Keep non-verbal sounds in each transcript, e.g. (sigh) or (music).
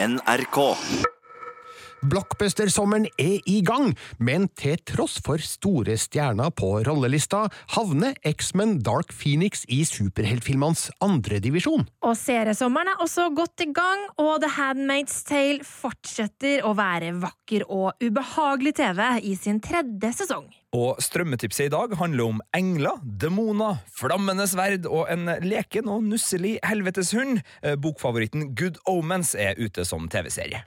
NRK. Blockbuster-sommeren er i gang, men til tross for store stjerner på rollelista, havner X-Men Dark Phoenix i superheltfilmenes andredivisjon. Og seriesommeren er også godt i gang, og The Handmaid's Tale fortsetter å være vakker og ubehagelig TV i sin tredje sesong. Og strømmetipset i dag handler om engler, demoner, flammende sverd og en leken og nusselig helveteshund. Eh, Bokfavoritten Good Omens er ute som TV-serie.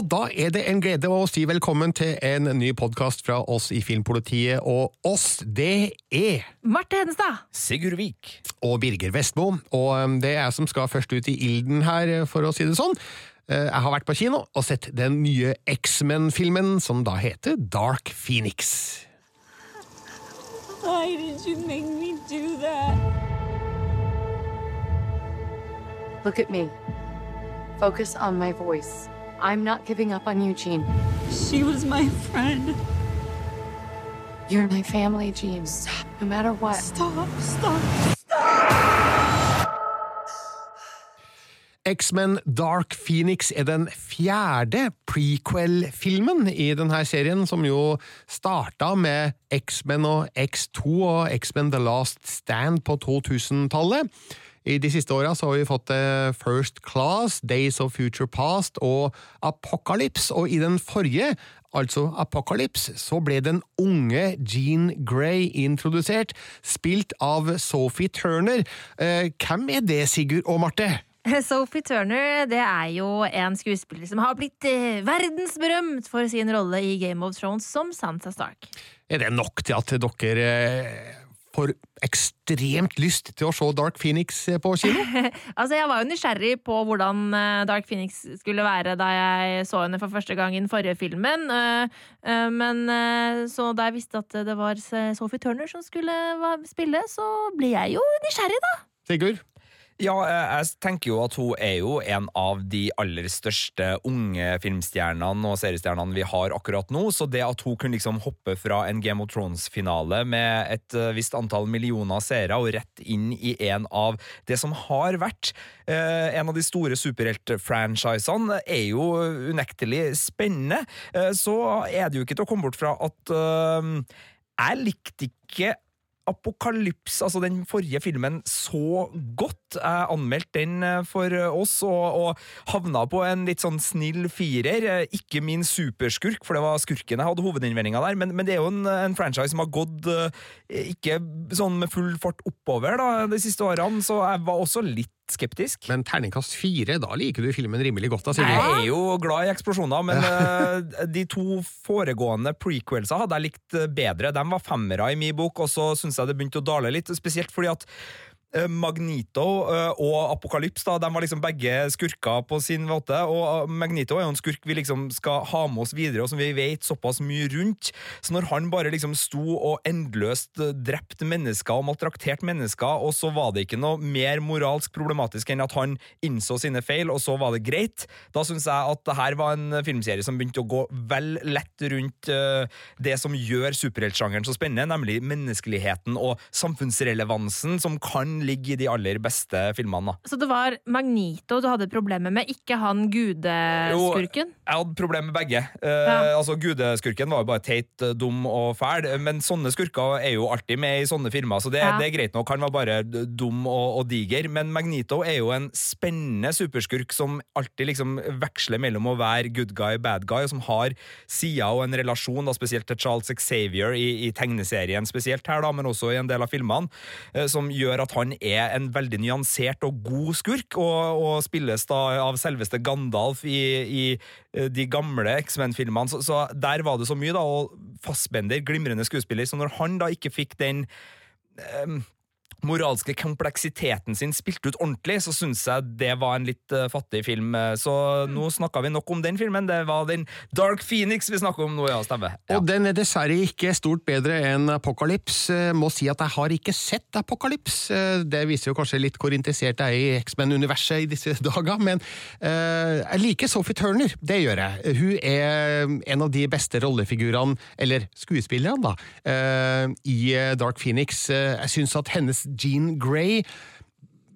Og da er det en glede å si velkommen til en ny podkast fra oss i Filmpolitiet, og oss, det er Marte Hedenstad! Sigurd Vik. og Birger Vestmo, og um, det er jeg som skal først ut i ilden her, for å si det sånn. Eh, Jeg har vært på kino og sett den nye X-Men-filmen, som da heter Dark Phoenix. Why did you make me do that? Look at me. Focus on my voice. I'm not giving up on you, Jean. She was my friend. You're my family, Jean. Stop. No matter what. Stop, stop. X-Men Dark Phoenix er den fjerde prequel-filmen i denne serien, som jo starta med X-Men og X2 og X-Men The Last Stand på 2000-tallet. I de siste åra har vi fått eh, First Class, Days of Future Past og Apocalypse, og i den forrige, altså Apocalypse, så ble den unge Jean Grey introdusert, spilt av Sophie Turner. Eh, hvem er det, Sigurd og Marte? (laughs) Sophie Turner det er jo en skuespiller som har blitt eh, verdensberømt for sin rolle i Game of Thrones som Sansa Stark. Er det nok til at dere får ekstremt lyst til å se Dark Phoenix eh, på kino? (laughs) Altså, Jeg var jo nysgjerrig på hvordan eh, Dark Phoenix skulle være da jeg så henne for første gang i den forrige filmen. eh, Men så da jeg visste at det var Sophie Turner som skulle spille, så ble jeg jo nysgjerrig, da. Sigurd? Ja, eh, jeg tenker jo at hun er jo en av de aller største unge filmstjernene og seriestjernene vi har akkurat nå, så det at hun kunne liksom hoppe fra en Game of Thrones-finale med et eh, visst antall millioner seere og rett inn i en av det som har vært eh, en av de store superheltfranchisene, er jo unektelig spennende. Så er det jo ikke til å komme bort fra at jeg likte ikke Apokalypse, altså den forrige filmen, så godt. Jeg anmeldte den eh, for oss, og, og havna på en litt sånn snill firer. Eh, Ikke min superskurk, for det var skurken jeg hadde hovedinnvendinga der, men, men det er jo en, en franchise som har gått eh, ikke sånn med full fart oppover da, de siste årene, så jeg var også litt skeptisk. Men terningkast fire, da liker du filmen rimelig godt, da? Jeg er jo glad i eksplosjoner, men (laughs) eh, de to foregående prequelsa hadde jeg likt eh, bedre. De var femmere i min bok, og så syns jeg det begynte å dale litt. Spesielt fordi at eh, Magneto eh, og Apokalyps da, de var liksom begge skurker på sin måte. og Magnito Magneto er jo en skurk vi liksom skal ha med oss videre, og som vi vet såpass mye rundt. Så når han bare liksom sto og endeløst eh, drepte mennesker og maltrakterte mennesker, og så var det ikke noe mer moralsk problematisk enn at han innså sine feil, og så var det greit, da syns jeg at det her var en filmserie som begynte å gå vel lett rundt eh, det som gjør superheltsjangeren så spennende, nemlig menneskeligheten og samfunnsrelevansen som kan ligge i de aller beste filmene. da. Så det var Magnito du hadde problemer med, ikke han gudeskurken? Jeg hadde problemer med begge. Eh, Ja. altså Gudeskurken var jo bare teit, eh, dum og fæl, men sånne skurker er jo alltid med i sånne filmer, så det, Ja. det er greit nok. Han var bare dum og, og diger, men Magnito er jo en spennende superskurk som alltid liksom veksler mellom å være good guy, bad guy, og som har sider og en relasjon, da spesielt til Charles Xavier i, i tegneserien spesielt her, da, men også i en del av filmene, eh, som gjør at han er en veldig nyansert og god skurk, og, og spilles da av selveste Gandalf i, i eh, de gamle X-Men-filmene, så, så der var det så mye, da, og Fassbender, glimrende skuespiller, så når han da ikke fikk den eh, moralske kompleksiteten sin spilt ut ordentlig, så syns jeg det var en litt uh, fattig film. Så Så nå snakka vi nok om den filmen. Det var den Dark Phoenix vi snakker om nå, ja, stemmer. Ja. Og den er dessverre ikke stort bedre enn Apocalypse. Eh, Må si at jeg har ikke sett Apocalypse. Eh, Det viser jo kanskje litt hvor interessert jeg er i X-Men-universet i disse (laughs) dager, men uh, jeg liker Sophie Turner. Det gjør jeg. Hun er en av de beste rollefigurene, eller skuespillerne, da, uh, i eh, Dark Phoenix. Eh, Jeg syns at hennes Jean Grey.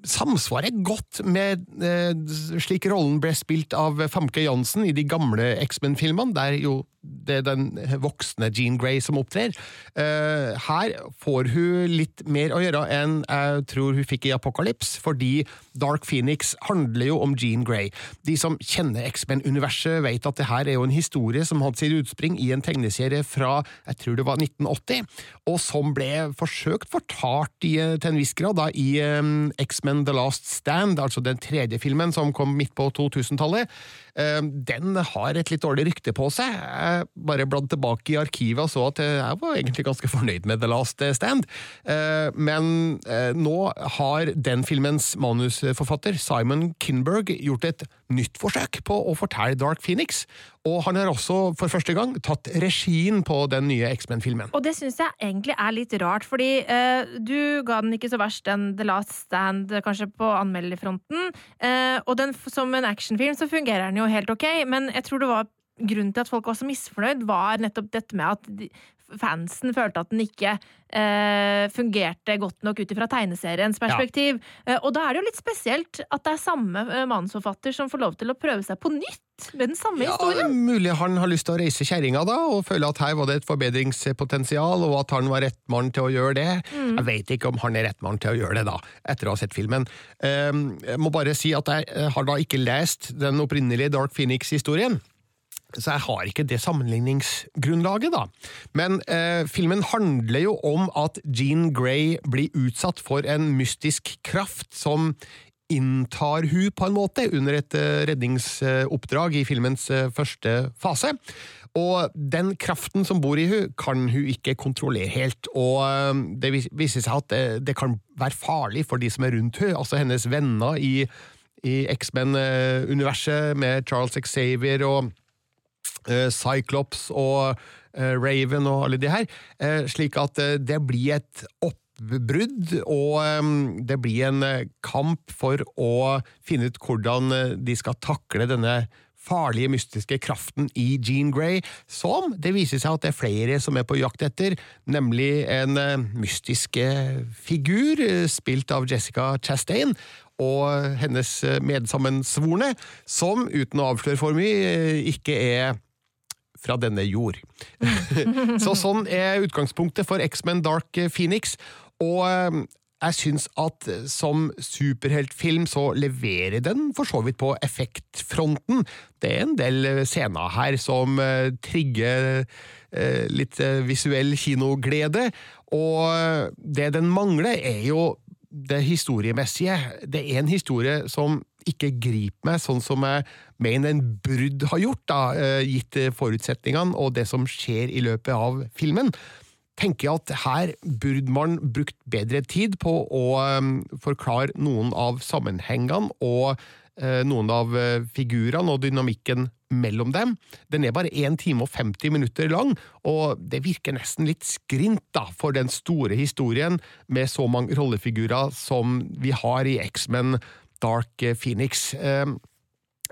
Samsvarer godt med eh, slik rollen ble spilt av Famke Jansen i de gamle X-Men-filmene, der jo det er den voksne Jean Grey som opptrer. Uh, her får hun litt mer å gjøre enn jeg tror hun fikk i Apocalypse, fordi Dark Phoenix handler jo om Jean Grey. De som kjenner X-Men-universet, vet at det her er jo en historie som hadde sitt utspring i en tegneserie fra jeg tror det var 1980, og som ble forsøkt fortalt i, til en viss grad da, i um, X-Men The Last Stand, altså den tredje filmen som kom midt på 2000-tallet. Uh, den har et litt dårlig rykte på seg. Jeg bare bladde tilbake i arkivet og så at jeg var egentlig ganske fornøyd med The Last Stand. Eh, Men eh, nå har den filmens manusforfatter Simon Kinberg gjort et nytt forsøk på å fortelle Dark Phoenix, og han har også for første gang tatt regien på den nye X-Men-filmen. Og det syns jeg egentlig er litt rart, fordi uh, du ga den ikke så verst, enn The Last Stand, kanskje på anmelderfronten. Uh, og den, som en actionfilm så fungerer den jo helt ok, men jeg tror det var grunnen til at folk var så misfornøyd, var nettopp dette med at fansen følte at den ikke eh, fungerte godt nok ut ifra tegneseriens perspektiv. Eh, og da er det jo litt spesielt at det er samme eh, manusforfatter som får lov til å prøve seg på nytt med den samme Ja, historien. mulig han har lyst til å reise kjerringa da, og føle at her var det et forbedringspotensial, og at han var rett mann til å gjøre det. Jeg vet ikke om han er rett mann til å gjøre det, da, etter å ha sett filmen. Ehm, Jeg må bare si at jeg eh, har da ikke lest den opprinnelige Dark Phoenix-historien. Så jeg har ikke det sammenligningsgrunnlaget, da. Men eh, filmen handler jo om at Jean Grey blir utsatt for en mystisk kraft som inntar hun på en måte under et eh, redningsoppdrag i filmens eh, første fase. Og den kraften som bor i hun kan hun ikke kontrollere helt, og eh, det viser seg at det, det kan være farlig for de som er rundt hun, altså hennes venner i, i X-Men-universet med Charles Xavier og Cyclops og eh, Raven og alle de her, eh, slik at eh, det blir et oppbrudd, og eh, det blir en eh, kamp for å finne ut hvordan eh, de skal takle denne farlige, mystiske kraften i Jean Grey, som det viser seg at det er flere som er på jakt etter, nemlig en eh, mystisk eh, figur, eh, spilt av Jessica Chastain, og hennes eh, medsammensvorne, som, uten å avsløre for mye, eh, ikke er fra denne jord. (laughs) så sånn er utgangspunktet for X-Men Dark Phoenix, og eh, jeg syns at eh, som superheltfilm så leverer den for så vidt på effektfronten. Det er en del eh, scener her som eh, trigger litt visuell kinoglede, og det den mangler er jo det historiemessige. Det er en historie som ikke griper meg sånn som jeg mener en brudd har gjort, da, eh, gitt eh, forutsetningene og det som skjer i løpet av filmen. Tenker jeg at her burde man brukt bedre tid på å eh, forklare noen av sammenhengene og noen av figurene og dynamikken mellom dem. Den er bare 1 time og 50 minutter lang, og det virker nesten litt skrint da, for den store historien med så mange rollefigurer som vi har i X-Men Dark Phoenix. Eh,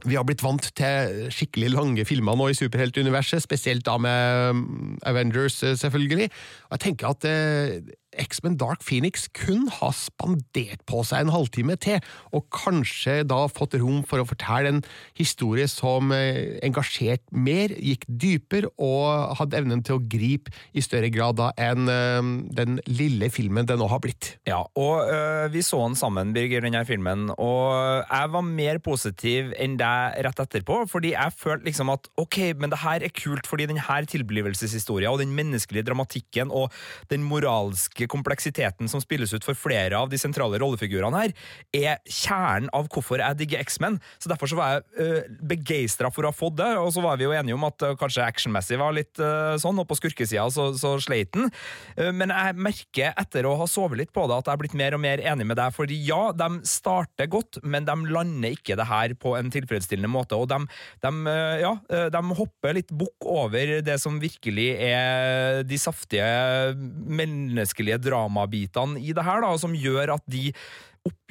vi har blitt vant til skikkelig lange filmer nå i superheltuniverset, spesielt da med mm, Avengers, eh, selvfølgelig. Og jeg tenker at eh, X-Men Dark Phoenix kun har spandert på seg en halvtime til, og kanskje da fått rom for å fortelle en historie som engasjert engasjerte mer, gikk dypere og hadde evnen til å gripe i større grad da enn eh, den lille filmen det nå har blitt. Ja, og øh, vi så den sammen, Birger, denne filmen, og jeg var mer positiv enn deg rett etterpå, fordi jeg følte liksom at ok, men det her er kult, fordi den her tilblivelseshistoria og den menneskelige dramatikken og den moralske politiske kompleksiteten som spilles ut for flere av de sentrale rollefigurene her, er kjernen av hvorfor jeg digger X-Men. Så Derfor så var jeg uh, begeistra for å ha fått det, og så var vi jo enige om at uh, kanskje actionmessig var litt uh, sånn, og på skurkesida så, så sleit den. Uh, men jeg merker etter å ha sovet litt på det at jeg er blitt mer og mer enig med deg, fordi ja, de starter godt, men de lander ikke det her på en tilfredsstillende måte, og de, de, ja, de hopper litt bukk over det som virkelig er de saftige menneskelige dramabitene i det her, da, som gjør at de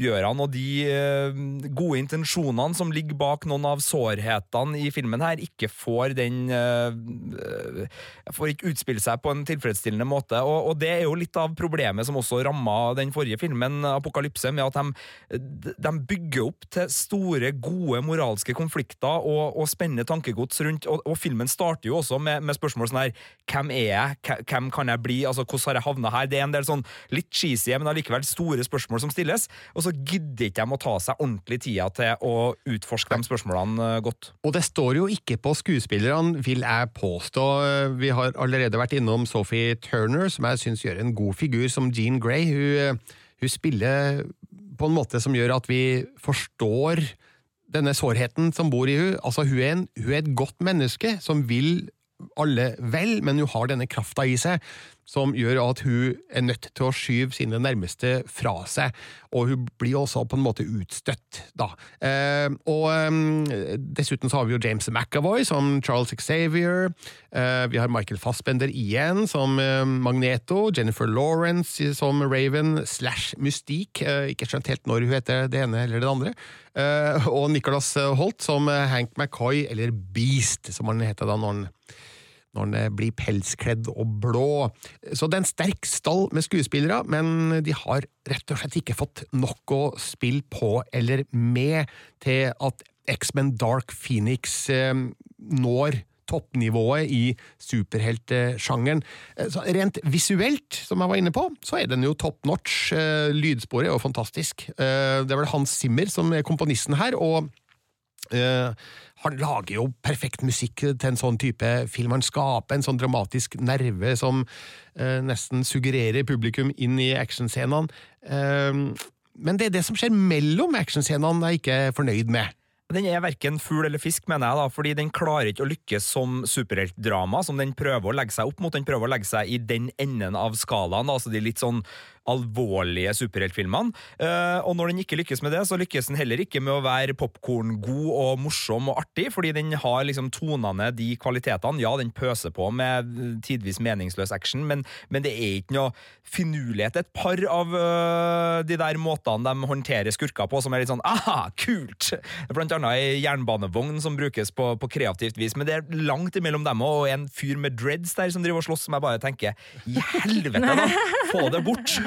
oppgjørene og de eh, gode intensjonene som ligger bak noen av sårhetene i filmen her, ikke får den eh, Får ikke utspille seg på en tilfredsstillende måte. Og, og det er jo litt av problemet som også ramma den forrige filmen, Apokalypse, med at de, de bygger opp til store, gode moralske konflikter og, og spennende tankegods rundt, og, og, filmen starter jo også med, med spørsmål sånn her Hvem er jeg? Hvem kan jeg bli? Altså, Hvordan har jeg havna her? Det er en del sånn litt cheesy, men allikevel store spørsmål som stilles og så gidder ikke de å ta seg ordentlig tida til å utforske de spørsmålene eh, godt. Og det står jo ikke på skuespillerne, vil jeg påstå. Vi har allerede vært innom Sophie Turner, som jeg syns gjør en god figur som Jean Grey. Hun, hun spiller på en måte som gjør at vi forstår denne sårheten som bor i hun. Altså, hun er, en, hun er et godt menneske som vil alle vel, men hun har denne krafta i seg som gjør at hun er nødt til å skyve sine nærmeste fra seg, og hun blir også på en måte utstøtt, da. Eh, og eh, dessuten så har vi jo James McAvoy som Charles Xavier, eh, vi har Michael Fassbender igjen som eh, Magneto, Jennifer Lawrence som Raven slash Mystique, eh, ikke skjønt helt når hun heter det ene eller det andre, eh, og Nicholas Holt som Hank McCoy, eller Beast, som han heter da når han når den eh, blir pelskledd og blå. Så det er en sterk stall med skuespillere, men de har rett og slett ikke fått nok å spille på eller med til at X-Men Dark Phoenix eh, når toppnivået i superheltsjangeren. Eh, rent visuelt, som jeg var inne på, så er den jo top notch. Lydsporet er jo fantastisk. Det er vel Hans Zimmer som er komponisten her, og Uh, han lager jo perfekt musikk til en sånn type film. Han skaper en sånn dramatisk nerve som uh, nesten suggererer publikum inn i actionscenene. Uh, men det er det som skjer mellom actionscenene jeg ikke er fornøyd med. Den er verken fugl eller fisk, mener jeg, da, fordi den klarer ikke å lykkes som superheltdrama, som den prøver å legge seg opp mot. Den prøver å legge seg i den enden av skalaen, altså de litt sånn alvorlige superheltfilmene. Uh, og når den ikke lykkes med det, så lykkes den heller ikke med å være popkorngod og morsom og artig, fordi den har liksom tonene de kvalitetene. Ja, den pøser på med tidvis meningsløs action, men, men det er ikke noe finurlighet. Et par av uh, de der måtene de håndterer skurker på, som er litt sånn aha, kult! Blant annet ei jernbanevogn som brukes på, på, kreativt vis, men det er langt imellom dem og en fyr med dreads der som driver og slåss, som jeg bare tenker i helvete, da! Få det bort!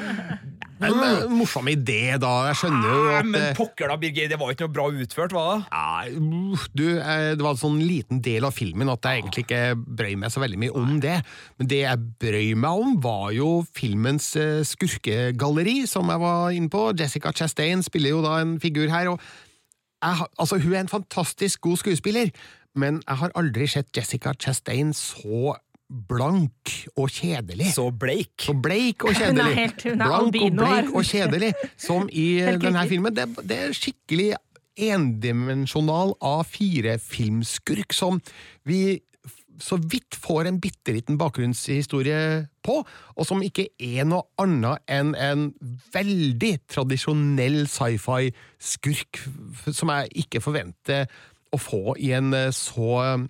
En morsom idé, da. Jeg skjønner jo at Men pokker da, Birger, det var ikke noe bra utført, var det? Nei, du, det var en sånn liten del av filmen at jeg egentlig ikke brøy meg så veldig mye om det. Men det jeg brøy meg om, var jo filmens skurkegalleri, som jeg var inne på. Jessica Chastain spiller jo da en figur her. og jeg, altså, Hun er en fantastisk god skuespiller, men jeg har aldri sett Jessica Chastain så blank og kjedelig. Så bleik. Så bleik og kjedelig. (laughs) Hun er helt, hun er blank albino, og bleik og kjedelig, som i (laughs) denne filmen. Det, det er skikkelig endimensjonal A4-filmskurk som vi så vidt får en bitte liten bakgrunnshistorie på, og som ikke er noe annet enn en veldig tradisjonell sci-fi-skurk, som jeg ikke forventer å få i en så Eh,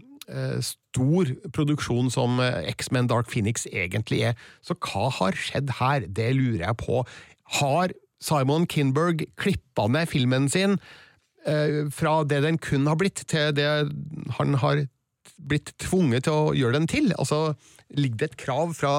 stor produksjon som eh, X-Men Dark Phoenix egentlig er. Så hva har skjedd her? Det lurer jeg på. Har Simon Kinberg klippa ned filmen sin eh, fra det den kun har blitt, til det han har blitt tvunget til å gjøre den til? Altså, ligger det et krav fra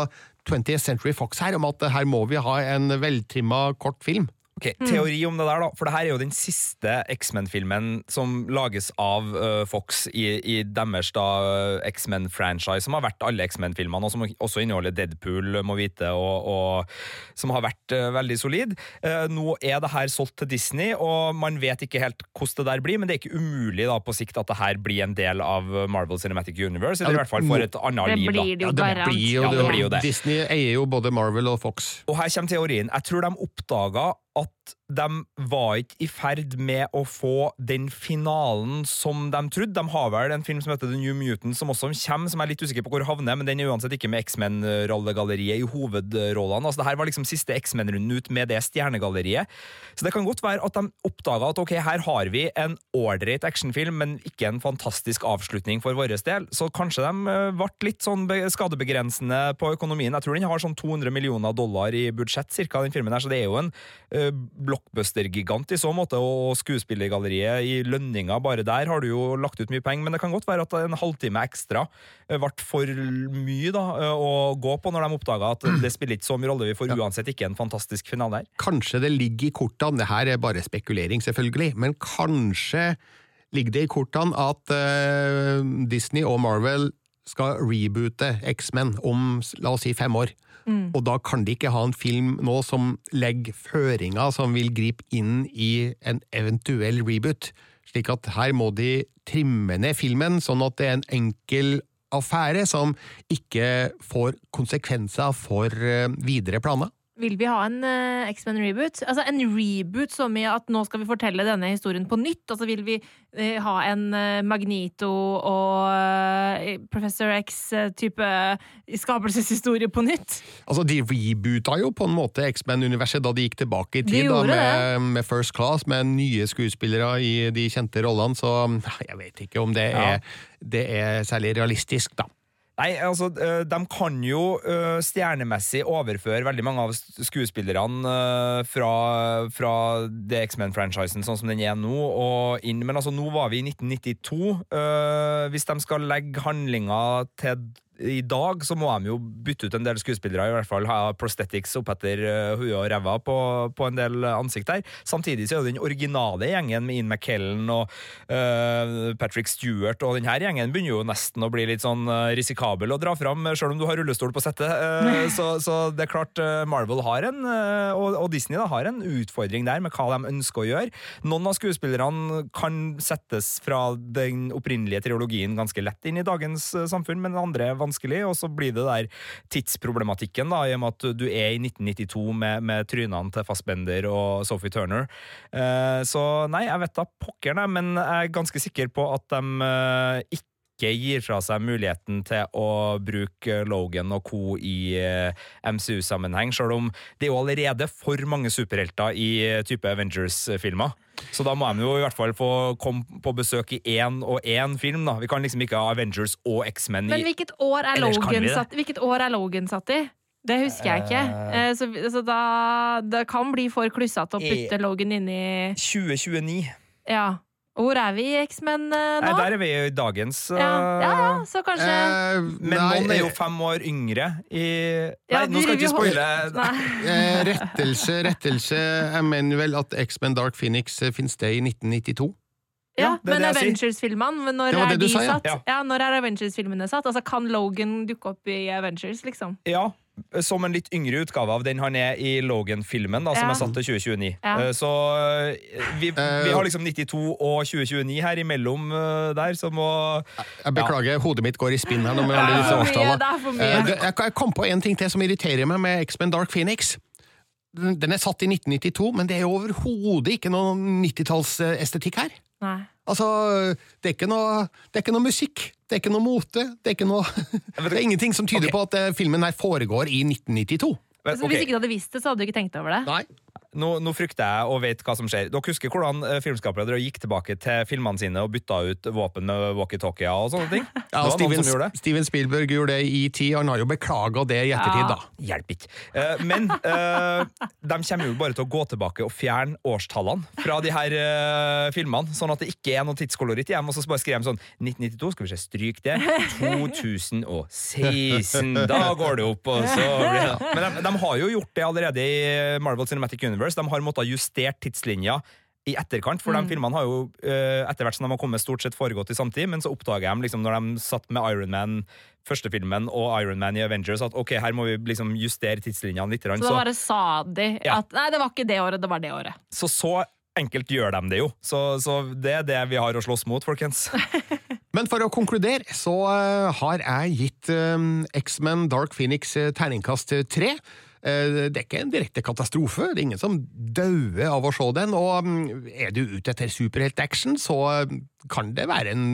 20th Century Fox her om at her må vi ha en veltrimma kort film? Ok, Teori om det der, da. For det her er jo den siste X-Men-filmen som lages av uh, Fox i, i deres da øh, X-Men-franchise, som har vært alle X-Men-filmene, og som også inneholder Deadpool, må vite, og, og som har vært uh, veldig solid. Uh, nå er det her solgt til Disney, og man vet ikke helt hvordan det der blir, men det er ikke umulig da på sikt at det her blir en del av Marvel Cinematic Universe, eller i hvert fall for et annet liv. da. Ja, jo det blir jo, Ja, det blir jo det. Disney eier jo både Marvel og Fox. Og her kommer teorien. Jeg tror de oppdaga at de var ikke i ferd med å få den finalen som de trodde. De har vel en film som heter The New Mutant, som også kommer, som jeg er litt usikker på hvor havner, men den er uansett ikke med X-Men-rollegalleriet i hovedrollene. Altså, det her var liksom siste X-Men-runden ut med det stjernegalleriet. Så det kan godt være at de oppdaga at ok, her har vi en ålreit actionfilm, men ikke en fantastisk avslutning for vår del. Så kanskje de eh, ble litt sånn skadebegrensende på økonomien. Jeg tror den har sånn 200 millioner dollar i budsjett, cirka, den filmen her, så det er jo en eh, blockbuster-gigant i så måte, og skuespillergalleriet i lønninga, bare der har du jo lagt ut mye penger, men det kan godt være at en halvtime ekstra eh, ble for mye da, eh, å gå på når de oppdaga at det spiller ikke så mye rolle, vi får uansett ikke en fantastisk finale her. Kanskje det ligger i kortene, det her er bare spekulering selvfølgelig, men kanskje ligger det i kortene at uh, Disney og Marvel skal reboote X-Men om, la oss si, fem år. Og da kan de ikke ha en film nå som legger føringer som vil gripe inn i en eventuell reboot. Slik at her må de trimme ned filmen, sånn at det er en enkel affære som ikke får konsekvenser for eh, videre planer. Vil vi ha en uh, X-Men reboot? Altså en reboot som i at nå skal vi fortelle denne historien på nytt? Altså vil vi uh, ha en uh, Magnito og eh, Professor X-type skapelseshistorie på nytt? Altså, De reboota jo på en måte X-Men-universet da de gikk tilbake i De tid, da, med, med First Class, med nye skuespillere i de kjente rollene, så (laughs) jeg vet ikke om det er, det er særlig realistisk, da. Nei, altså, eh, de kan jo eh, stjernemessig overføre veldig mange av skuespillerne eh, fra, fra The X-Men-franchisen sånn som den er nå, og inn, men altså, nå var vi i 1992. Eh, Hvis de skal legge handlinga til i dag så må de jo bytte ut en del skuespillere, i hvert fall ha prosthetics oppetter uh, huet og ræva på, på en del ansikt der. Samtidig så er jo den originale gjengen med Ian McKellen og uh, Patrick Stewart og den her gjengen begynner jo nesten å bli litt sånn eh, risikabel å dra fram, selv om du har rullestol på settet. Uh, (laughs) så, så det er klart eh, Marvel har en, eh, og, og Disney da, har en utfordring der med hva de ønsker å gjøre. Noen av skuespillerne kan settes fra den opprinnelige triologien ganske lett inn i dagens eh, samfunn, men andre er vanskelig, og så blir det der tidsproblematikken, da, i og med at du er i 1992 med, med trynene til Fassbender og Sophie Turner. Eh, så nei, jeg vet da pokker, men jeg er ganske sikker på at de eh, ikke gir fra seg muligheten til å bruke Logan og co. i eh, MCU-sammenheng, selv om det er jo allerede for mange superhelter i eh, type Avengers-filmer. Så da må de jo i hvert fall få komme på besøk i én og én film. da. Vi kan liksom ikke ha Avengers og X-Men Men i hvilket år er Logan satt, hvilket år er Logan satt i? Det husker jeg ikke. Eh, Så, så da Det kan bli for klussete å putte Logan inn i 2029. Ja. Hvor er vi i X-Men nå? Nei, der er vi i dagens Ja, ja, ja, eh, så kanskje Eh, Men noen er jo eh, fem år yngre i Ja, Nei, nå skal jeg vi- ikke spoile. (laughs) eh, rettelse, rettelse. Jeg mener vel at X-Men Dark Phoenix eh, finnes det i 1992. Ja, Ja, det men. Avengers-filmene, når er de sa, ja. satt? Ja, når er Avengers-filmene satt? Altså, kan Logan dukke opp i Avengers, liksom? Ja, som en litt yngre utgave av den han er i Logan-filmen, da, som Ja. er satt til 2029. Ja. Eh, Så eh, vi, vi har liksom 92 og 2029 her imellom eh, der, så må Jeg beklager, hodet mitt går i spinn her. Når vi alle har disse årstallene. Jeg kom på en ting til som irriterer meg med X-Men Dark Phoenix. Den er satt i 1992, men det er overhodet ikke noe 90-tallsestetikk her. Nei. Altså, det er, ikke noe, det er ikke noe musikk, det er ikke noe mote, det er ikke noe (laughs) Det er ingenting som tyder okay. på at eh, filmen her foregår i 1992. Men, Altså, Hvis ikke du hadde visst det, så hadde du ikke tenkt over det. Nei. Nå, nå frykter jeg og vet hva som skjer. Dere husker hvordan eh, filmskapere gikk tilbake til filmene sine og bytta ut våpen med walkietalkier og sånne ting? Ja, og Steven. Steven Spielberg gjorde det i ET, han har jo beklaga det i ettertid, Ja. da. Hjelp ikke. Uh, men uh, de kommer jo bare til å gå tilbake og fjerne årstallene fra de her uh, filmene, sånn at det ikke er noe tidskoloritt igjen. Og så bare skriver de sånn 1992, skal vi se, stryk det. (laughs) 2016, da går det opp, og så blir det Men de, de har jo gjort det allerede i Marvel Cinematic Universe. Universe. De har måttet justere tidslinja i etterkant, for Mm. de filmene har jo eh, etter hvert som de har kommet stort sett foregått i samtid, men så oppdager de liksom når de satt med Iron Man første filmen og Iron Man i Avengers at ok, her må vi liksom justere tidslinjene litt. Så da bare sa de Ja. at nei, det var ikke det året, det var det året. så så enkelt gjør de det jo. Så, så det er det vi har å slåss mot, folkens. (laughs) Men for å konkludere, så eh, har jeg gitt eh, X-Men Dark Phoenix terningkast tre. Eh, det er ikke en direkte katastrofe, det er ingen som dauer av å se den, og mm, er du ute etter superheltaction, så eh, kan det være en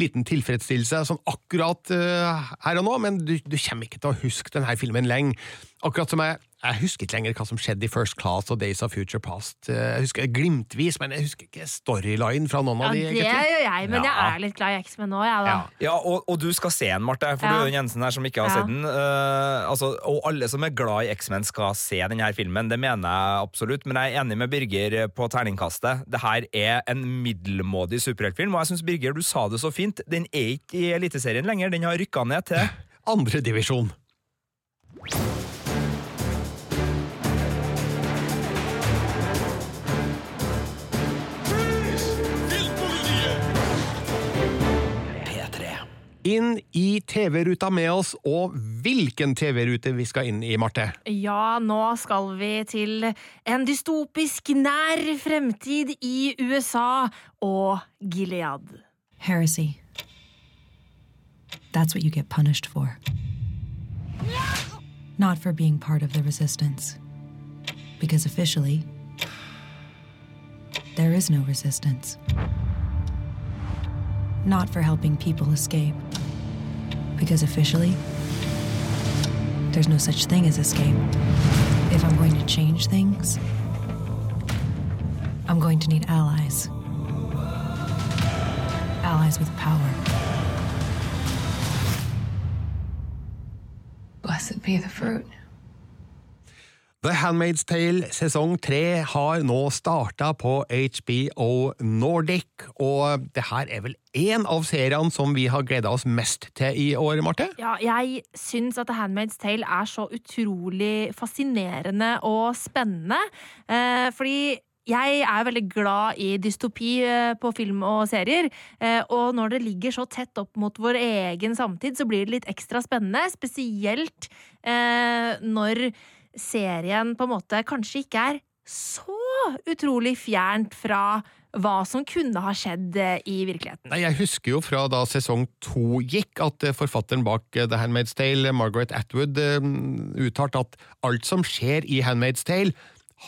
liten tilfredsstillelse sånn akkurat eh, her og nå, men du, du kommer ikke til å huske denne filmen lenge. Akkurat som jeg, jeg husker ikke lenger hva som skjedde i First Class og Days of Future Past. Jeg husker glimtvis, men jeg husker ikke storyline fra noen Ja, av de. det gjør jeg, men jeg er litt glad i X-Men nå, jeg, da. Ja. Ja, og, og du skal se den, Marte, for Ja. du er den Jensen her som ikke har Ja. sett den. Uh, altså, og alle som er glad i X-Men skal se denne filmen, det mener jeg absolutt. Men jeg er enig med Birger på terningkastet. Det her er en middelmådig superheltfilm, og jeg syns Birger, du sa det så fint. Den er ikke i Eliteserien lenger, den har rykka ned til (laughs) Andre Inn i TV-ruta med oss, og hvilken TV-rute vi skal inn i, Marte? Ja, nå skal vi til en dystopisk nær fremtid i USA og Gilead. Heresy. That's what you get punished for. Not for being part of the resistance. Because officially, there is no resistance. Not for helping people escape. Because officially, there's no such thing as escape. If I'm going to change things, I'm going to need allies. Allies with power. Blessed be the fruit. The Handmaid's Tale sesong tre har nå starta på HBO Nordic, og det her er vel én av seriene som vi har gleda oss mest til i år, Marte? Ja, jeg syns at The Handmaid's Tale er så utrolig fascinerende og spennende. Eh, fordi jeg er veldig glad i dystopi eh, på film og serier. Eh, og når det ligger så tett opp mot vår egen samtid, så blir det litt ekstra spennende. Spesielt når serien på en måte kanskje ikke er så utrolig fjernt fra hva som kunne ha skjedd eh, i virkeligheten. Nei, Jeg husker jo fra da sesong to gikk, at eh, forfatteren bak eh, The Handmaid's Tale, Margaret Atwood, uttalte at alt som skjer i Handmaid's Tale,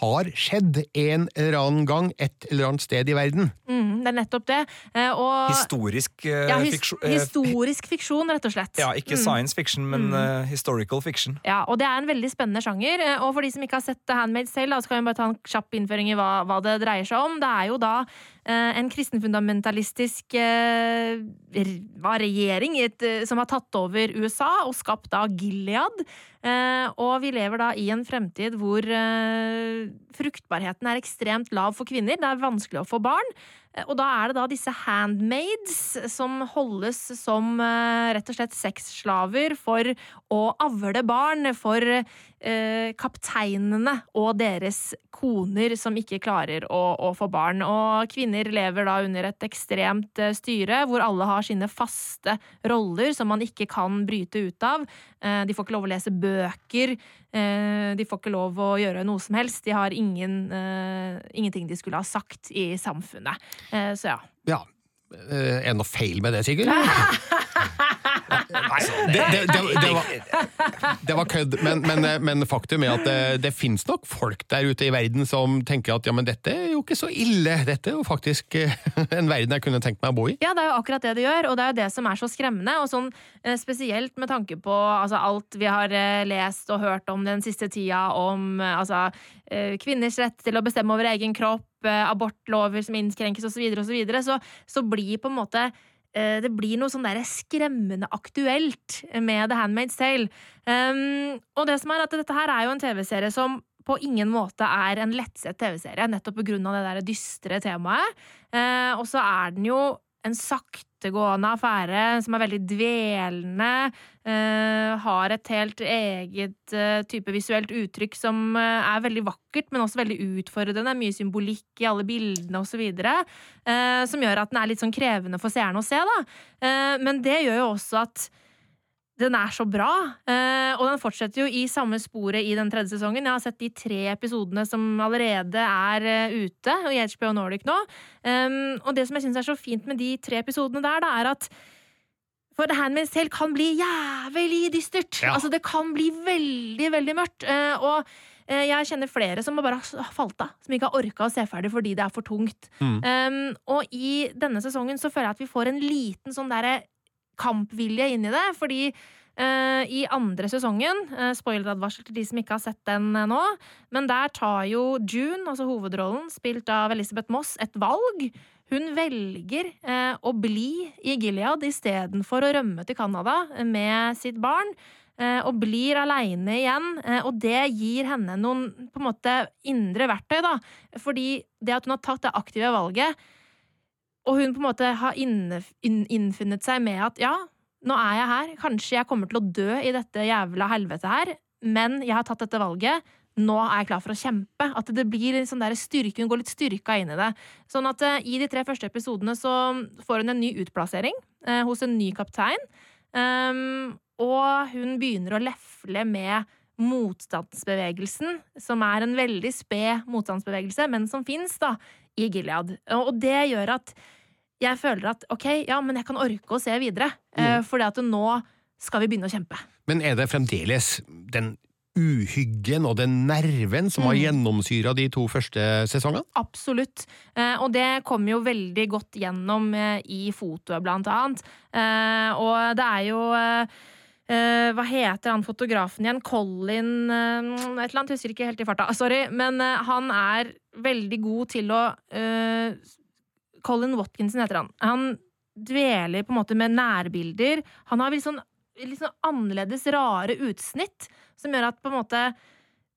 har skjedd en eller annen gang et eller annet sted i verden. Mm, det er nettopp det. Eh, og historisk eh, ja, his fiksjon. eh, historisk fiksjon, rett og slett. ja, ikke Mm. science fiction, men eh, historical fiction. Ja, og det er en veldig spennende sjanger. Og for de som ikke har sett The selv, da, så kan vi bare ta en kjapp innføring i hva, hva det dreier seg om. Det er jo da en kristenfundamentalistisk eh, regjering eh, som har tatt over USA og skapt da Gilead. Eh, og vi lever da i en fremtid hvor eh, fruktbarheten er ekstremt lav for kvinner. Det er vanskelig å få barn. Eh, Og da er det da disse handmaids som holdes som eh, rett og slett sexslaver for å avle barn for eh, kapteinene og deres koner som ikke klarer å, å få barn. Og kvinner lever da under et ekstremt eh, styre hvor alle har sine faste roller som man ikke kan bryte ut av. Eh, de får ikke lov å lese bøker. Eh, de får ikke lov å gjøre noe som helst. De har ingen, eh, ingenting de skulle ha sagt i samfunnet. Eh, så ja. Ja, er det noe feil med det, Sigurd? (laughs) Nei, det, det, det, det, var, det var kødd, men, men, men faktum er at det, det finnes nok folk der ute i verden som tenker at ja, men dette er jo ikke så ille, dette er jo faktisk eh, en verden jeg kunne tenkt meg å bo i. Ja, det er jo akkurat det det gjør, og det er jo det som er så skremmende. Og sånn eh, spesielt med tanke på altså, alt vi har eh, lest og hørt om den siste tida, om altså, kvinners rett til å bestemme over egen kropp, abortlover som innskrenkes osv., så, videre, og så, videre, så så blir på en måte det blir noe sånn der skremmende aktuelt med The Handmaid's Tale. Um, og det som er at dette her er jo en TV-serie som på ingen måte er en lettsett TV-serie, nettopp av det der dystre temaet. Uh, og så er den jo en saktegående affære som er veldig dvelende. uh, har et helt eget uh, type visuelt uttrykk som uh, er veldig vakkert, men også veldig utfordrende. Mye symbolikk i alle bildene osv. Uh, som gjør at den er litt sånn krevende for seerne å se. da. Men det gjør jo også at den er så bra, eh, og den fortsetter jo i samme sporet i den tredje sesongen. Jeg har sett de tre episodene som allerede er eh, ute i HBO Nordic nå. Og det som jeg syns er så fint med de tre episodene der, da, er at for The Handmaid's Tale kan bli jævlig dystert. Ja. Altså, det kan bli veldig, veldig mørkt. Eh, og jeg kjenner flere som bare har falt av, som ikke har orka å se ferdig fordi det er for tungt. Mm. Um, og i denne sesongen så føler jeg at vi får en liten sånn derre kampvilje inn i det, fordi uh, i andre sesongen, uh, spoileradvarsel til de som ikke har sett den uh, nå, men der tar jo June, altså hovedrollen, spilt av Elisabeth Moss, et valg. Hun velger å bli i Gilead istedenfor å rømme til Canada med sitt barn. Og blir aleine igjen, og det gir henne noen på en måte indre verktøy. da, Fordi det at hun har tatt det aktive valget, og hun på en måte har innfunnet seg med at ja, nå er jeg her, kanskje jeg kommer til å dø i dette jævla helvete her, men jeg har tatt dette valget, nå er jeg klar for å kjempe. At det blir sånn der styrke, hun går litt styrka inn i det. Sånn at eh, i de tre første episodene så får hun en ny utplassering eh, hos en ny kaptein, Um, og hun begynner å lefle med motstandsbevegelsen, som er en veldig sped motstandsbevegelse, men som fins i Gilead. Og det gjør at jeg føler at ok, ja, men jeg kan orke å se videre. Mm. Fordi at nå skal vi begynne å kjempe. Men er det fremdeles den uhyggen og den nerven som har Mm. gjennomsyra de to første sesongene? Absolutt. Eh, og det kommer jo veldig godt gjennom eh, i fotoet, blant annet. Eh, og det er jo eh, eh, hva heter han fotografen igjen? Colin eh, Et eller annet, husker ikke helt i farta. Sorry. Men eh, han er veldig god til å eh, Colin Watkinson heter han. Han dveler på en måte med nærbilder. Han har litt sånn, litt sånn annerledes, rare utsnitt, som gjør at på en måte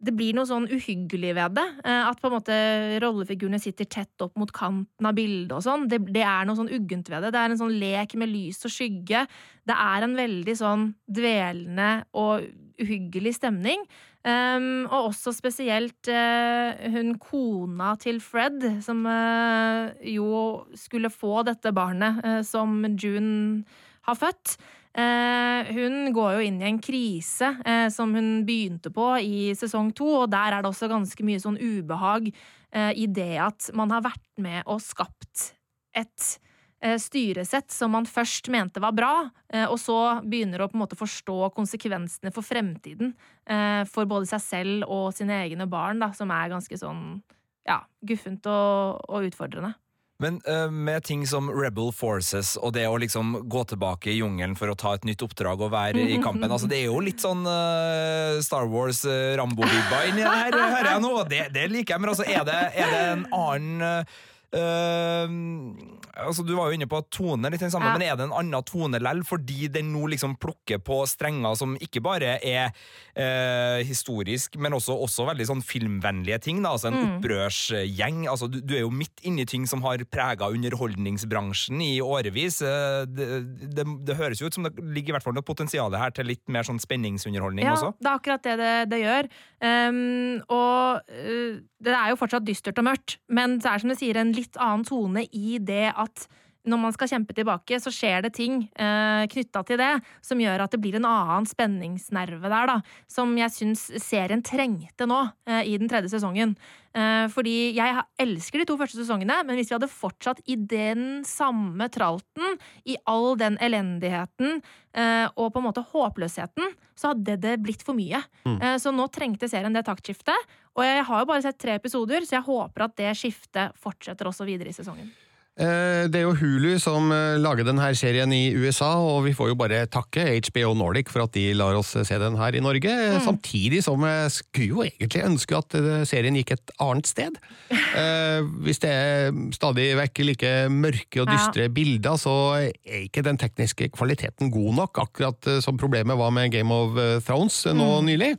det blir noe sånn uhyggelig ved det. Eh, At på en måte rollefigurene sitter tett opp mot kanten av bildet og sånn. Det, det er noe sånn uggent ved det. Det er en sånn lek med lys og skygge. Det er en veldig sånn dvelende og uhyggelig stemning. Um, og også spesielt uh, hun kona til Fred, som uh, jo skulle få dette barnet uh, som June har født. Hun går jo inn i en krise som hun begynte på i sesong to, og der er det også ganske mye sånn ubehag eh, i det at man har vært med og skapt et styresett som man først mente var bra, eh, og så begynner å på en måte forstå konsekvensene for fremtiden eh, for både seg selv og sine egne barn, da, som er ganske sånn ja, guffent og, og utfordrende. Men eh, med ting som Rebel Forces og det å liksom gå tilbake i jungelen for å ta et nytt oppdrag og være i (laughs) kampen, altså det er jo litt sånn uh, Star Wars uh, Rambo-vibba inni det her, hører jeg nå. Det, det liker jeg, men altså er det, er det en annen eh, eh, altså Du var jo inne på at tone, litt den samme, Ja. men er det en annen tone lell, fordi den nå liksom plukker på strenger som ikke bare er eh, historisk, men også, også veldig sånn filmvennlige ting? da, altså En Mm. opprørsgjeng. altså du, du er jo midt inni ting som har prega underholdningsbransjen i årevis. Eh, Det, det, det høres jo ut som det ligger i hvert fall noe potensial her til litt mer sånn spenningsunderholdning Ja, også. det er akkurat det det, det gjør. Um, og uh, det er jo fortsatt dystert og mørkt, men det er som du sier, en litt annen tone i det at når man skal kjempe tilbake, så skjer det ting eh, knytta til det som gjør at det blir en annen spenningsnerve der, da. Som jeg syns serien trengte nå eh, i den tredje sesongen. Eh, fordi jeg elsker de to første sesongene, men hvis vi hadde fortsatt i den samme tralten, i all den elendigheten eh, og på en måte håpløsheten, så hadde det blitt for mye. Uh, så nå trengte serien det taktskiftet. Og jeg har jo bare sett tre episoder, så jeg håper at det skiftet fortsetter også videre i sesongen. Eh, Det er jo Hulu som eh, lager denne serien i USA, og vi får jo bare takke HBO Nordic for at de lar oss se den her i Norge. Samtidig som jeg skulle jo egentlig ønske at eh, serien gikk et annet sted. (laughs) Eh, Hvis det er stadig vekk like mørke og Ja. dystre bilder, så er ikke den tekniske kvaliteten god nok, akkurat eh, som problemet var med Game of Thrones nå nå nylig.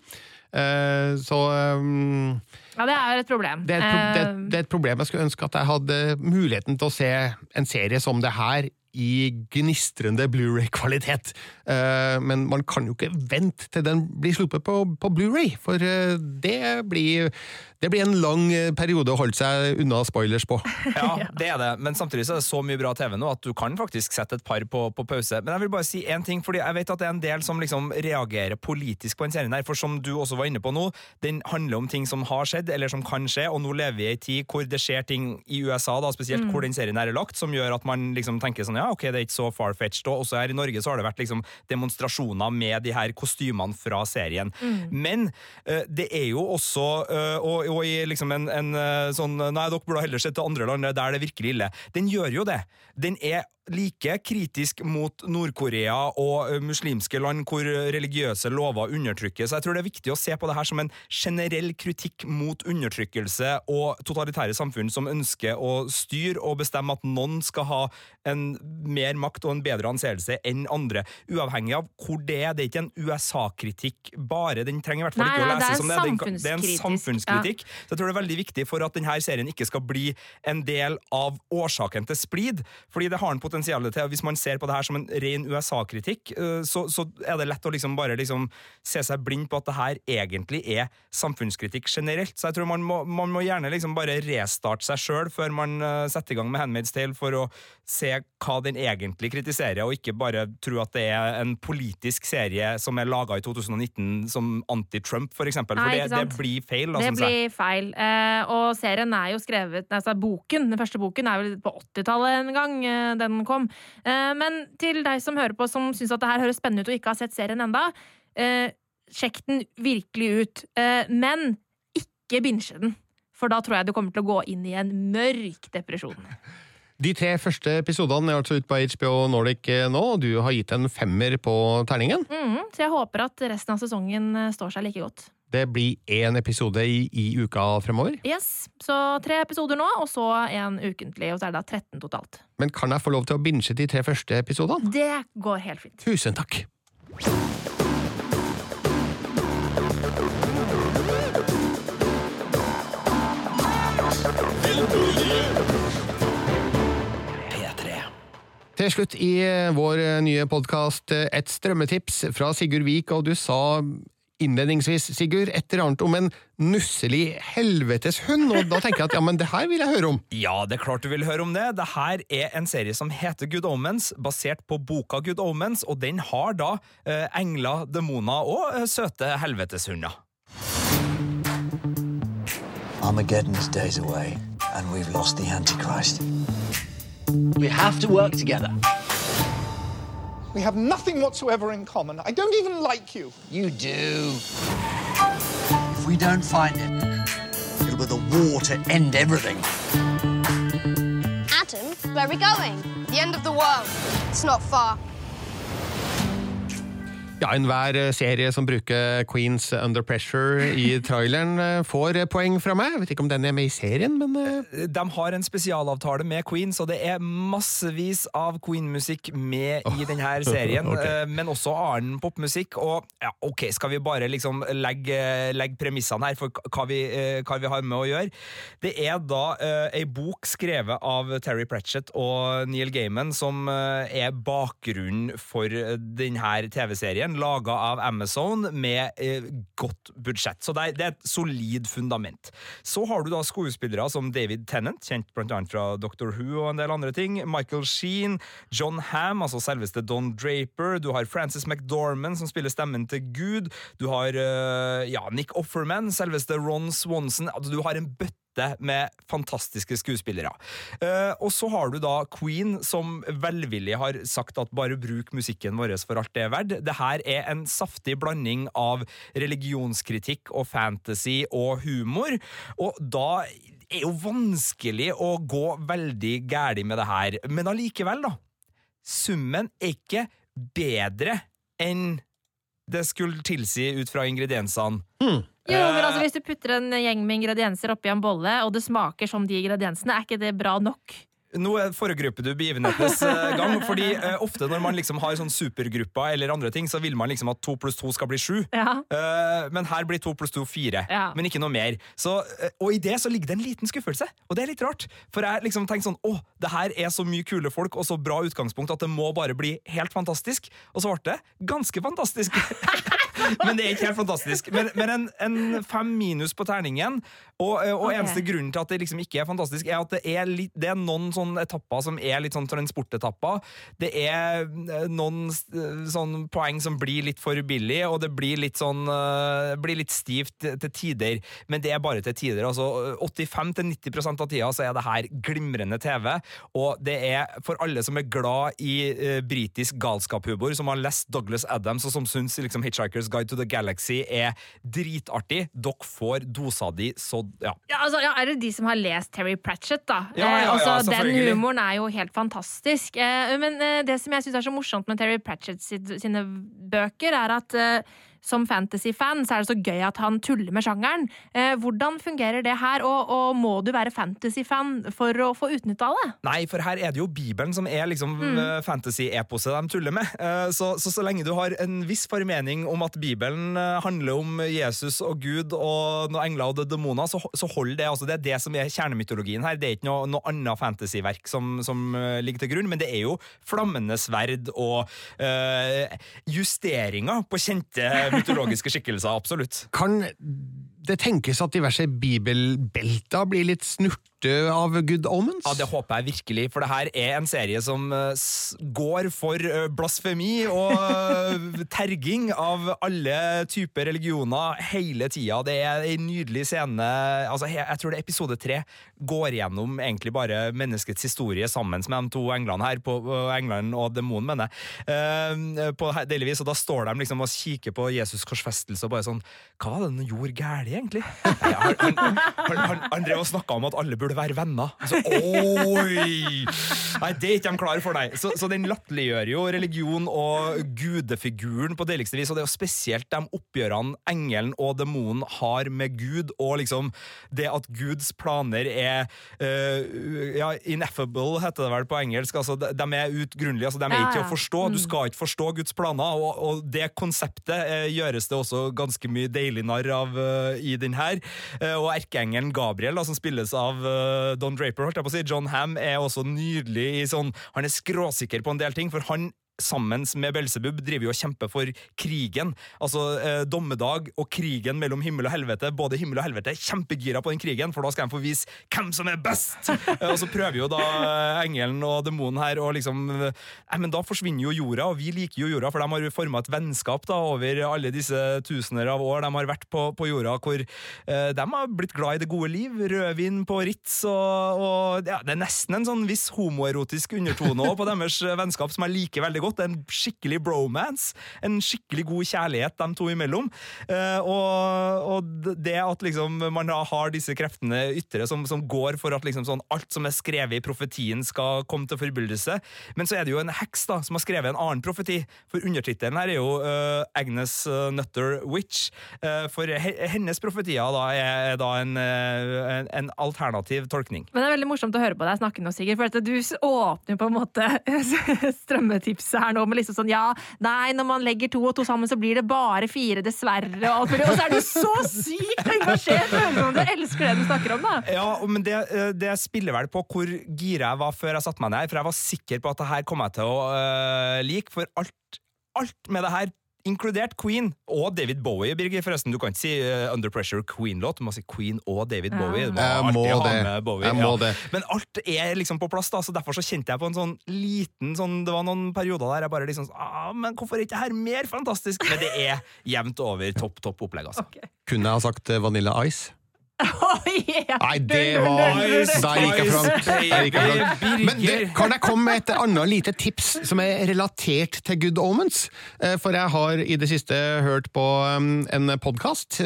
Eh, så um, Ja, det er et problem. det, er et pro det, Eh, det er et problem. Jeg skulle ønske at jeg hadde muligheten til å se en serie som det her i gnistrende Blu-ray-kvalitet. Eh, men man kan jo ikke vente til den blir sluppet på, på Blu-ray, for eh, det blir, det blir en lang eh, periode å holde seg unna spoilers på. (laughs) Ja, det er det, men samtidig så er det så mye bra TV nå at du kan faktisk sette et par på, på pause. Men jeg vil bare si én ting, fordi jeg vet at det er en del som liksom reagerer politisk på den serien her, for som du også var inne på nå, den handler om ting som har skjedd, eller som kan skje, og nå lever vi i en tid hvor det skjer ting i USA, da, spesielt hvor den serien her er lagt, som gjør at man liksom tenker sånn, ja, ok, det er ikke så far-fetched, og også her i Norge så har det vært liksom demonstrasjoner med de her kostymene fra serien. Men uh, det er jo også, uh, og, og i liksom en, en eh, sånn, nei, dere burde heller sett til andre land der det er virkelig ille. Den gjør jo det. Den er like kritisk mot Nord-Korea og muslimske land hvor religiøse lover undertrykkes. Jeg tror det er viktig å se på det her som en generell kritikk mot undertrykkelse og totalitære samfunn som ønsker å styre og bestemme at noen skal ha en mer makt og en bedre anseelse enn andre, uavhengig av hvor det er. Det er ikke en USA-kritikk bare. Den trenger i hvert fall ikke å nei, leses en som det. Er Det er en samfunnskritikk. samfunnskritikk. Så jeg tror det er veldig viktig for at denne serien ikke skal bli en del av årsaken til splid, fordi det har en potensial til, og hvis man ser på det her som en ren USA-kritikk, øh, så, så er det lett å liksom bare liksom se seg blind på at det her egentlig er samfunnskritikk generelt. Så jeg tror man må, man må gjerne liksom bare restarte seg sjøl før man øh, setter i gang med Handmaid's Tale, for å se hva den egentlig kritiserer, og ikke bare tro at det er en politisk serie som er laga i 2019 som anti-Trump, for eksempel. For Nei, det, det blir feil, da, Det blir feil. Eh, og serien er jo skrevet Altså boken, den første boken er vel på 80-tallet en gang eh, den kom. Eh, men til deg som hører på, som syns at det her høres spennende ut og ikke har sett serien enda, eh, sjekk den virkelig ut. Eh, men ikke binge den. For da tror jeg du kommer til å gå inn i en mørk depresjon. De tre første episodene er altså ute på HBO Nordic nå, og du har gitt en femmer på terningen. Mm, så jeg håper at resten av sesongen står seg like godt. Det blir én episode i, i uka fremover. Yes, Så tre episoder nå, og så en ukentlig. Og så er det da 13 totalt. Men kan jeg få lov til å binge de tre første episodene? Det går helt fint. Tusen takk! Til slutt i eh, vår eh, nye podkast et strømmetips fra Sigurd Vik, og du sa innledningsvis, Sigurd, et eller annet om en nusselig helveteshund, og da tenker jeg at ja, men det her vil jeg høre om. (laughs) Ja, det er klart du vil høre om det. Det her er en serie som heter Good Omens, basert på boka Good Omens, og den har da eh, engler, demoner og eh, søte helveteshunder. Armageddon's days away, and we've lost the Antichrist. We have to work together. We have nothing whatsoever in common. I don't even like you. You do. If we don't find it, it'll be the war to end everything. Adam, where are we going? The end of the world. It's not far. Ja, enhver eh, serie som bruker Queens Under Pressure i (laughs) traileren, eh, får eh, poeng fra meg. Jeg vet ikke om den er med i serien, men De har en spesialavtale med Queen, så det er massevis av Queen-musikk med i denne serien. (laughs) Ok. eh, Men også annen popmusikk. Og ja, ok, skal vi bare liksom legge, legge premissene her for hva vi, hva vi har med å gjøre? Det er da uh, ei bok skrevet av Terry Pratchett og Neil Gaiman som uh, er bakgrunnen for denne TV-serien, laga av Amazon med eh, godt budsjett. Så det det er et solid fundament. Så har du da skuespillere som David Tennant, kjent annet fra Doctor Who og en del andre ting, Michael Sheen, John Ham, altså selveste Don Draper, du har Frances McDormand som spiller stemmen til Gud, du har eh, ja, Nick Offerman, selveste Ron Swanson, altså du har en bøtte med fantastiske skuespillere. Uh, og så har du da Queen, som velvillig har sagt at bare bruk musikken vår for alt det er verdt. Det her er en saftig blanding av religionskritikk og fantasy og humor, og da er jo vanskelig å gå veldig gæli med det her. Men allikevel, da. Summen er ikke bedre enn det skulle tilsi ut fra ingrediensene. Jo, men altså Hvis du putter en gjeng med ingredienser oppi en bolle, og det smaker som de ingrediensene, er ikke det bra nok? Nå er- foregriper du begivenhetenes eh, gang. Fordi eh, ofte når man liksom har sånn supergrupper eller andre ting, så vil man liksom at to pluss to skal bli sju. Ja. Eh, men her blir to pluss to fire. Ja. Men ikke noe mer. Så, eh, og i det så ligger det en liten skuffelse, og det er litt rart. For jeg liksom tenkte sånn Å, det her er så mye kule folk og så bra utgangspunkt at det må bare bli helt fantastisk. Og så ble det ganske fantastisk. (laughs) men det er ikke helt fantastisk. Men, men en, en fem minus på terningen. Og, eh, og okay. eneste grunnen til at det liksom ikke er fantastisk, er at det er, litt, det er noen sånne etapper som er litt sånn transportetapper. Det er eh, noen eh, sånn poeng som blir litt for billig, og det blir litt sånn blir litt stivt til tider. Men det er bare til tider. Altså 85-90% av tida så er det her glimrende TV, og det er for alle som er glad i uh, britisk galskaphumor, som har lest Douglas Adams, og som syns liksom, Hitchhiker's Guide to the Galaxy er dritartig. Dere får dosa di, så ja. Ja, altså, ja, er det de som har lest Terry Pratchett, da? Ja, ja, Eh, ja, altså, den humoren er jo helt fantastisk. Eh, men eh, det som jeg syns er så morsomt med Terry Pratchett sine bøker, er at eh, som fantasy-fan så er det så gøy at han tuller med sjangeren. Eh, hvordan fungerer det her, og, og må du være fantasy-fan for å få utnytte av det? Nei, for her er det jo Bibelen som er liksom Mm. eh, fantasy-eposet de tuller med. Eh, så, så så lenge du har en viss formening om at Bibelen eh, handler om Jesus og Gud og noen engler og de- demoner, så, så hold det. Altså, det er det som er kjernemytologien her. Det er ikke noe, noe annet fantasyverk som, som eh, ligger til grunn, men det er jo flammende sverd og eh, justeringer på kjente mytologiske skikkelser, absolutt. Kan det tenkes at diverse bibelbelter blir litt snurte av Good Omens? Ja, Det håper jeg virkelig, for det her er en serie som eh, går for eh, blasfemi og eh, terging av alle typer religioner hele tida. Det er en nydelig scene altså, Jeg tror det er episode tre går gjennom egentlig bare menneskets historie sammen med de to englene her, på, englene og demonen, mener jeg. På delvis, og da står de liksom og kikker på Jesus' korsfestelse og bare sånn Hva var det han gjorde galt, egentlig? (laughs) Han, han drev og snakka om at alle burde være venner. Så, oi! Nei, det er ikke de klar for, deg. Så, så den latterliggjør jo religion og gudefiguren på deiligste vis, og det er jo spesielt de oppgjørene engelen og demonen har med Gud, og liksom det at Guds planer er uh, ja, ineffable, heter det vel på engelsk. Altså, de, de er utgrunnelige, altså, de er ikke til å forstå. Du skal ikke forstå Guds planer, og, og det konseptet uh, gjøres det også ganske mye deilig narr av uh, i den her. Og erkeengelen Gabriel, da, som spilles av Don Draper, holdt jeg på å si, John Ham, er også nydelig i sånn Han er skråsikker på en del ting, for han sammen med Belzebub driver jo og kjemper for krigen. Altså eh, dommedag og krigen mellom himmel og helvete. Både himmel og helvete kjempegira på den krigen, for da skal de få vise hvem som er best! Eh, og så prøver jo da eh, engelen og demonen her å liksom eh, Nei, men da forsvinner jo jorda, og vi liker jo jorda, for de har jo forma et vennskap da over alle disse tusener av år de har vært på, på jorda, hvor eh, de har blitt glad i det gode liv. Rødvin på Ritz, og, og ja, det er nesten en sånn viss homoerotisk undertone på deres eh, vennskap som jeg liker veldig godt. En skikkelig bromance. En skikkelig god kjærlighet dem to imellom. Eh, og, og det at liksom man da har disse kreftene ytre som, som går for at liksom sånn alt som er skrevet i profetien skal komme til forbyrdelse. Men så er det jo en heks da, som har skrevet en annen profeti. For undertittelen her er jo uh, Agnes eh, Nutter Witch. Uh, for he hennes profetier da er da en, en, en alternativ tolkning. Men det er veldig morsomt å høre på deg snakke nå, Sigurd. For at du åpner på en måte (laughs) strømmetipset her nå med liksom sånn ja, nei, når man legger to og to sammen, så blir det bare fire, dessverre, og alt mulig. Og så er du så sykt engasjert! Du elsker det du snakker om, da. Ja, men det, eh, det spiller vel på hvor gira jeg var før jeg satte meg ned, for jeg var sikker på at det her kom jeg til å uh, like, for alt, alt med det her Inkludert Queen og David Bowie. Birgit, forresten, Du kan ikke si uh, Under Pressure Queen-låt, du må si Queen og David Bowie. Du må Jeg alltid må ha det. med Bowie. Jeg må ja. det. Men alt er liksom på plass, da, så derfor så kjente jeg på en sånn liten sånn, Det var noen perioder der jeg bare liksom ah, Men hvorfor er ikke det her mer fantastisk? Men det er jevnt over topp, topp opplegg, altså. Kunne jeg ha sagt eh, Vanilla Ice? (laughs) Oi, yeah. Nei, det var Der gikk jeg langt. Men det, kan jeg komme med et annet lite tips som er relatert til Good Omens? Eh, For jeg har i det siste hørt på um, en podkast.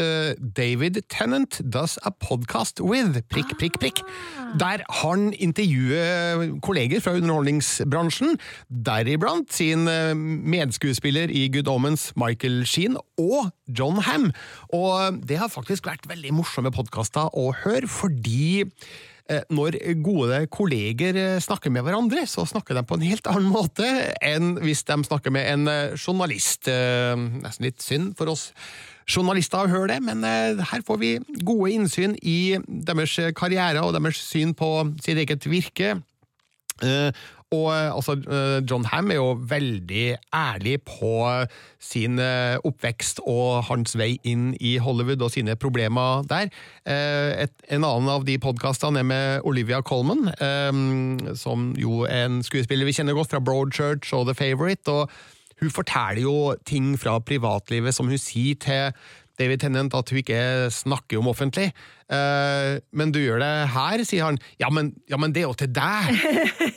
David Tennant Does a Podcast With. Prikk, prikk, prikk. Der han intervjuer kolleger fra underholdningsbransjen, deriblant sin eh, medskuespiller i Good Omens, Michael Sheen, og John Ham. Og det har faktisk vært veldig morsomme podkaster å høre, fordi eh, når gode kolleger eh, snakker med hverandre, så snakker de på en helt annen måte enn hvis de snakker med en eh, journalist. Nesten litt synd for oss journalister å høre det, men her får vi gode innsyn i deres karriere og deres syn på sitt eget virke. Og eh, altså, eh, John Ham er jo veldig ærlig på sin eh, oppvekst og hans vei inn i Hollywood og sine problemer der. Et, en annen av de podkastene er med Olivia Colman, som jo er en skuespiller vi kjenner godt fra Broadchurch og The Favourite. og hun forteller jo ting fra privatlivet som hun sier til David Tennant at hun ikke snakker om offentlig. Uh, men du gjør det her, sier han. Ja, men, ja, men det er jo til deg!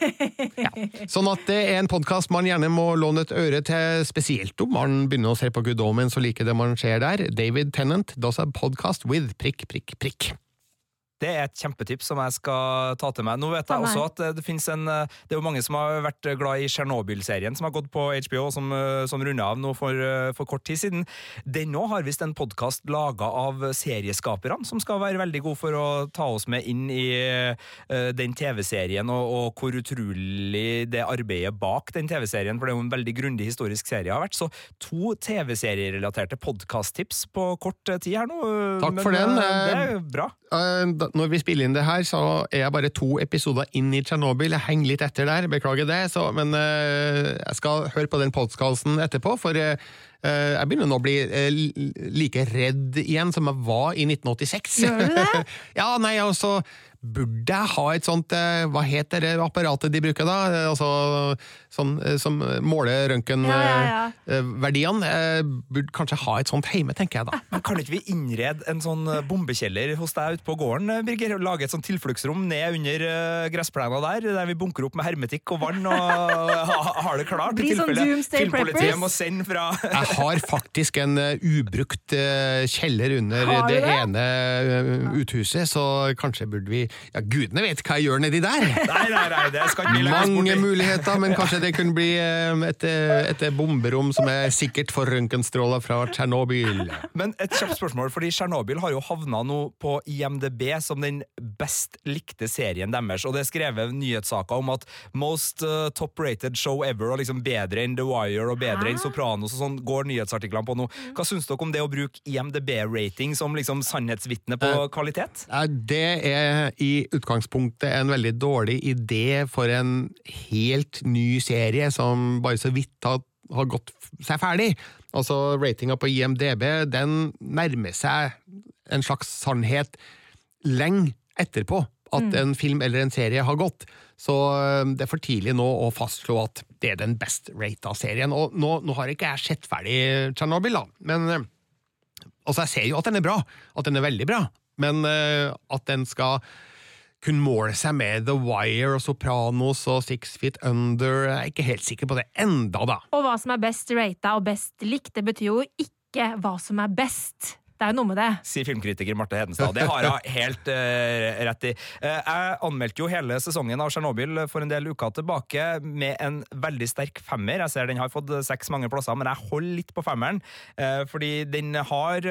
(laughs) ja. Sånn at det er en podkast man gjerne må låne et øre til, spesielt om man begynner å se på Good Omens og liker det man ser der. David Tennant does a podcast with prikk, prikk, prikk. Det er et kjempetips som jeg skal ta til meg. Nå vet jeg også at det finnes en Det er jo mange som har vært glad i Tsjernobyl-serien, som har gått på HBO, som, som runda av nå for, for, kort tid siden. Den nå har visst en podkast laga av serieskaperne, som skal være veldig god for å ta oss med inn i uh, den TV-serien, og, og, hvor utrolig det arbeidet bak den TV-serien, for det er jo en veldig grundig historisk serie har vært. Så to TV-serierelaterte podkast-tips på kort tid her nå. Takk Men, for den. Det er bra. Når vi spiller inn det her, så er jeg bare to episoder inn i Tsjernobyl. Jeg henger litt etter der, beklager det, så, men uh, jeg skal høre på den podkasten etterpå, for uh, jeg begynner nå å bli uh, like redd igjen som jeg var i 1986. Gjør du det? (laughs) ja, nei, altså Burde jeg ha et sånt Hva heter det apparatet de bruker da? Altså sånn som måler røntgenverdiene. Ja, ja, ja. Burde kanskje ha et sånt hjemme, tenker jeg da. Men Kan ikke vi innrede en sånn bombekjeller hos deg ute på gården, Birger? og Lage et sånt tilfluktsrom ned under gressplena der, der vi bunker opp med hermetikk og vann og har det klart? Bli sånn doomsday preppers. fra Jeg har faktisk en ubrukt kjeller under det, det? ene uthuset, så kanskje burde vi Ja, gudene vet hva jeg gjør nedi der! Nei, nei, nei, det skal ikke Mange muligheter, men kanskje det kunne bli uh, et, uh, et bomberom som er sikkert for røntgenstråler fra Tsjernobyl. Men et kjapt spørsmål, fordi Tsjernobyl har jo havna nå på IMDb som den best likte serien deres, og det er skrevet nyhetssaker om at most uh, top-rated show ever, og liksom bedre enn The Wire og bedre enn Sopranos og sånn, går nyhetsartiklene på nå. Hva syns dere om det å bruke IMDb-rating som liksom sannhetsvitne på Eh, kvalitet? Ja, Det er i utgangspunktet en veldig dårlig idé for en helt ny serie som bare så vidt har, har gått seg ferdig. Altså, ratinga på IMDb den nærmer seg en slags sannhet lenge etterpå at en film eller en serie har gått. Så det er for tidlig nå å fastslå at det er den best rata serien. Og nå, nå har ikke jeg sett ferdig Tsjernobyl, da, men Altså, jeg ser jo at den er bra, at den er veldig bra, men uh, at den skal kunne måle seg med The Wire og Sopranos og Six Feet Under, jeg er ikke helt sikker på det enda, da. Og hva som er best rata og best likt, det betyr jo ikke hva som er best. Det er jo noe med det. sier filmkritiker Marte Hedenstad. Det har hun helt uh, rett i. Uh, jeg anmeldte jo hele sesongen av Tsjernobyl for en del uker tilbake med en veldig sterk femmer. Jeg ser den har fått seks mange plasser, men jeg holder litt på femmeren. Uh, fordi den har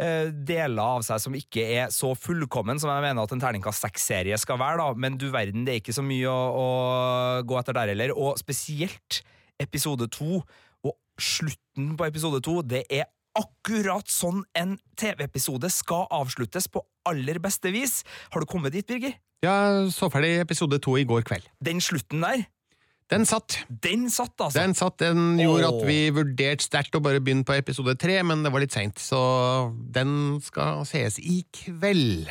deler av seg som ikke er så fullkommen som jeg mener at en terningkast seks-serie skal være. da, Men du verden, det er ikke så mye å, å gå etter der heller. Og spesielt episode to og slutten på episode to, det er akkurat sånn en TV-episode skal avsluttes på aller beste vis. Har du kommet dit, Birger? Jeg så ferdig episode to i går kveld. Den slutten der, Den satt. den satt, altså. Den satt, den gjorde Åh. at vi vurderte sterkt å bare begynne på episode tre, men det var litt seint, så den skal sees i kveld.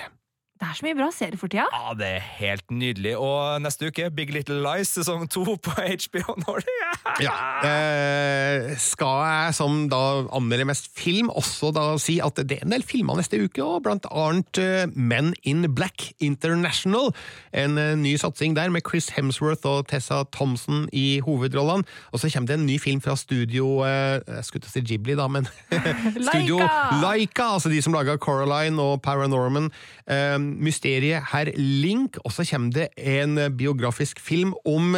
Det er så mye bra serier for tida. Ja, det er helt nydelig. Og neste uke, Big Little Lies sesong to på (laughs) HBO Nordic. Ja. Eh, skal jeg som da anmelder mest film, også da si at det er en del filmer neste uke, og blant annet eh, Men in Black International. En eh, ny satsing der med Chris Hemsworth og Tessa Thompson i hovedrollene. Og så kommer det en ny film fra studio eh, Jeg skulle til å si Ghibli, da, men (laughs) Studio Laika! Laika, altså de som laga Coraline og Paranorman. Eh, mysteriet Herr Link. Og så kommer det en biografisk film om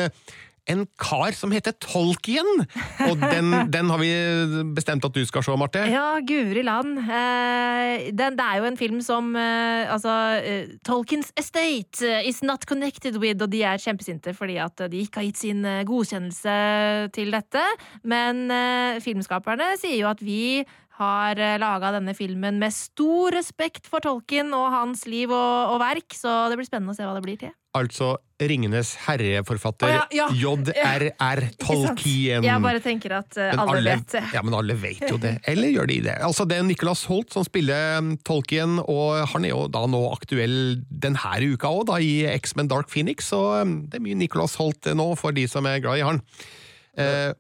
en kar som heter Tolkien. Og den, den har vi bestemt at du skal se, Marte. Ja, guri land. Eh, det er jo en film som eh, Altså, eh, Tolkiens estate is not connected with, og de er kjempesinte fordi at de ikke har gitt sin godkjennelse til dette. Men filmskaperne sier jo at vi har eh, laga denne filmen med stor respekt for Tolkien og hans liv og, og verk, så det blir spennende å se hva det blir til. Altså Ringenes herre-forfatter Å, ja, ja. J.R.R. (laughs) Tolkien. Jeg bare tenker at eh, Men alle, vet det. Ja, men alle vet jo det. Eller gjør de det? Altså, Det er Nicholas Holt som spiller um, Tolkien, og han er jo da nå aktuell denne uka òg, i X-Men Dark Phoenix, så um, det er mye Nicholas Holt eh, nå for de som er glad i han. Eh, ja.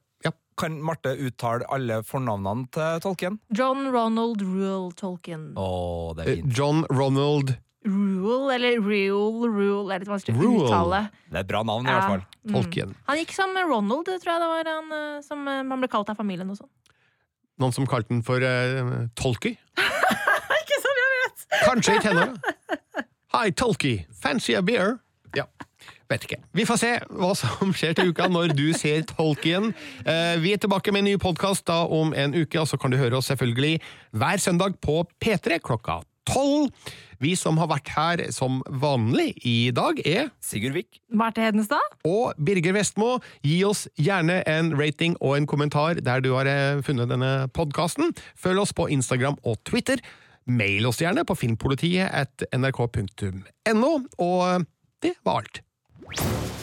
Kan Marte uttale alle fornavnene til Tolkien? John Ronald Rule Tolkien. Oh, det er Eh, fint. John Ronald Rule, eller Rule, Rule Det er litt vanskelig å uttale. Det er et bra navn, i hvert fall. Ja. Tolkien. Han gikk som Ronald, tror jeg det var han eh, som eh, han ble kalt av familien og sånn. Noen som kalte den for uh, Tolky? (laughs) Ikke som jeg vet! Kanskje ikke henne. Hi, Tolky. Fancy a beer? Ja. Vet ikke. Vi får se hva som skjer til uka når du ser Tolkien. Eh, vi er tilbake med en ny podkast om en uke, og så kan du høre oss selvfølgelig hver søndag på P3 klokka tolv. Vi som har vært her som vanlig i dag, er Sigurd Vik. Marte Hedenstad? og Birger Vestmo. Gi oss gjerne en rating og en kommentar der du har eh, funnet denne podkasten. Følg oss på Instagram og Twitter. Mail oss gjerne på filmpolitiet at nrk.no. Og det var alt. you